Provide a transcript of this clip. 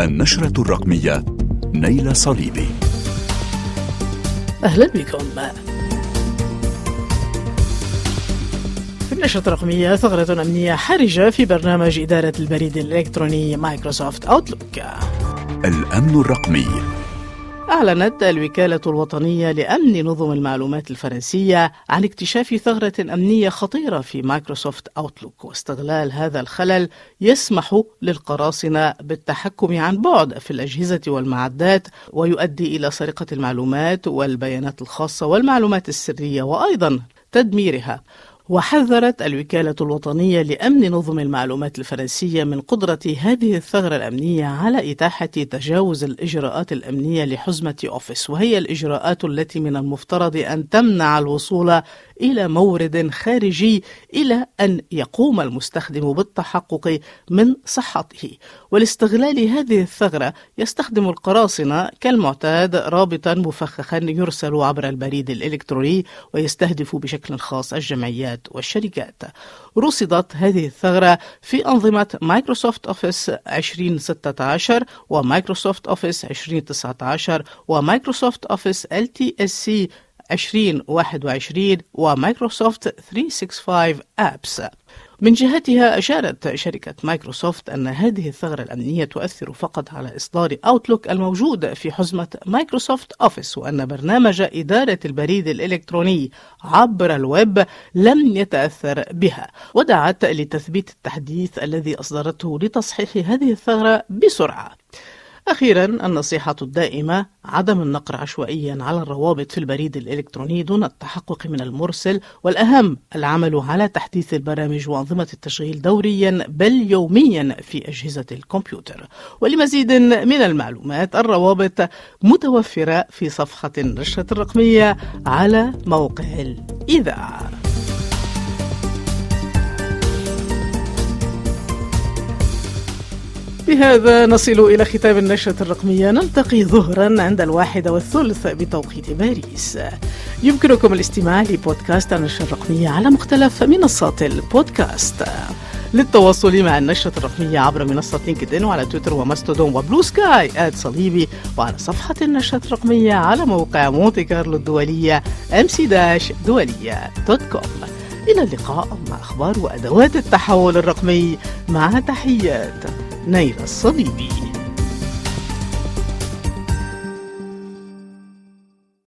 النشرة الرقمية نايلة صليبي. أهلا بكم. في النشرة الرقمية ثغرة أمنية حرجة في برنامج إدارة البريد الإلكتروني مايكروسوفت أوتلوك الأمن الرقمي. أعلنت الوكالة الوطنية لأمن نظم المعلومات الفرنسية عن اكتشاف ثغرة أمنية خطيرة في مايكروسوفت أوتلوك واستغلال هذا الخلل يسمح للقراصنة بالتحكم عن بعد في الأجهزة والمعدات ويؤدي إلى سرقة المعلومات والبيانات الخاصة والمعلومات السرية وأيضا تدميرها. وحذرت الوكالة الوطنية لأمن نظم المعلومات الفرنسية من قدرة هذه الثغرة الأمنية على إتاحة تجاوز الإجراءات الأمنية لحزمة أوفيس وهي الإجراءات التي من المفترض أن تمنع الوصول إلى مورد خارجي إلى أن يقوم المستخدم بالتحقق من صحته. ولاستغلال هذه الثغرة يستخدم القراصنة كالمعتاد رابطا مفخخا يرسل عبر البريد الإلكتروني ويستهدف بشكل خاص الجمعيات والشركات. رصدت هذه الثغرة في أنظمة مايكروسوفت أوفيس 2016 ومايكروسوفت أوفيس 2019 ومايكروسوفت أوفيس LTSC 2021 ومايكروسوفت 365 Apps. من جهتها أشارت شركة مايكروسوفت أن هذه الثغرة الأمنية تؤثر فقط على إصدار أوتلوك الموجود في حزمة مايكروسوفت أوفيس وأن برنامج إدارة البريد الإلكتروني عبر الويب لم يتأثر بها. ودعت لتثبيت التحديث الذي أصدرته لتصحيح هذه الثغرة بسرعة. أخيرا النصيحة الدائمة عدم النقر عشوائيا على الروابط في البريد الإلكتروني دون التحقق من المرسل والأهم العمل على تحديث البرامج وأنظمة التشغيل دوريا بل يوميا في أجهزة الكمبيوتر. ولمزيد من المعلومات الروابط متوفرة في صفحة النشرة الرقمية على موقع الإذاعة. بهذا نصل إلى ختام النشرة الرقمية. نلتقي ظهرا عند الواحدة والثلث بتوقيت باريس. يمكنكم الاستماع لبودكاست النشرة الرقمية على مختلف منصات البودكاست. للتواصل مع النشرة الرقمية عبر منصة لينكدين وعلى تويتر وماستودون وبلو سكاي at صليبي وعلى صفحة النشرة الرقمية على موقع مونتي كارلو الدولية MC dash دولية dot com إلى اللقاء مع أخبار وأدوات التحول الرقمي. مع تحيات. نيل الصليبي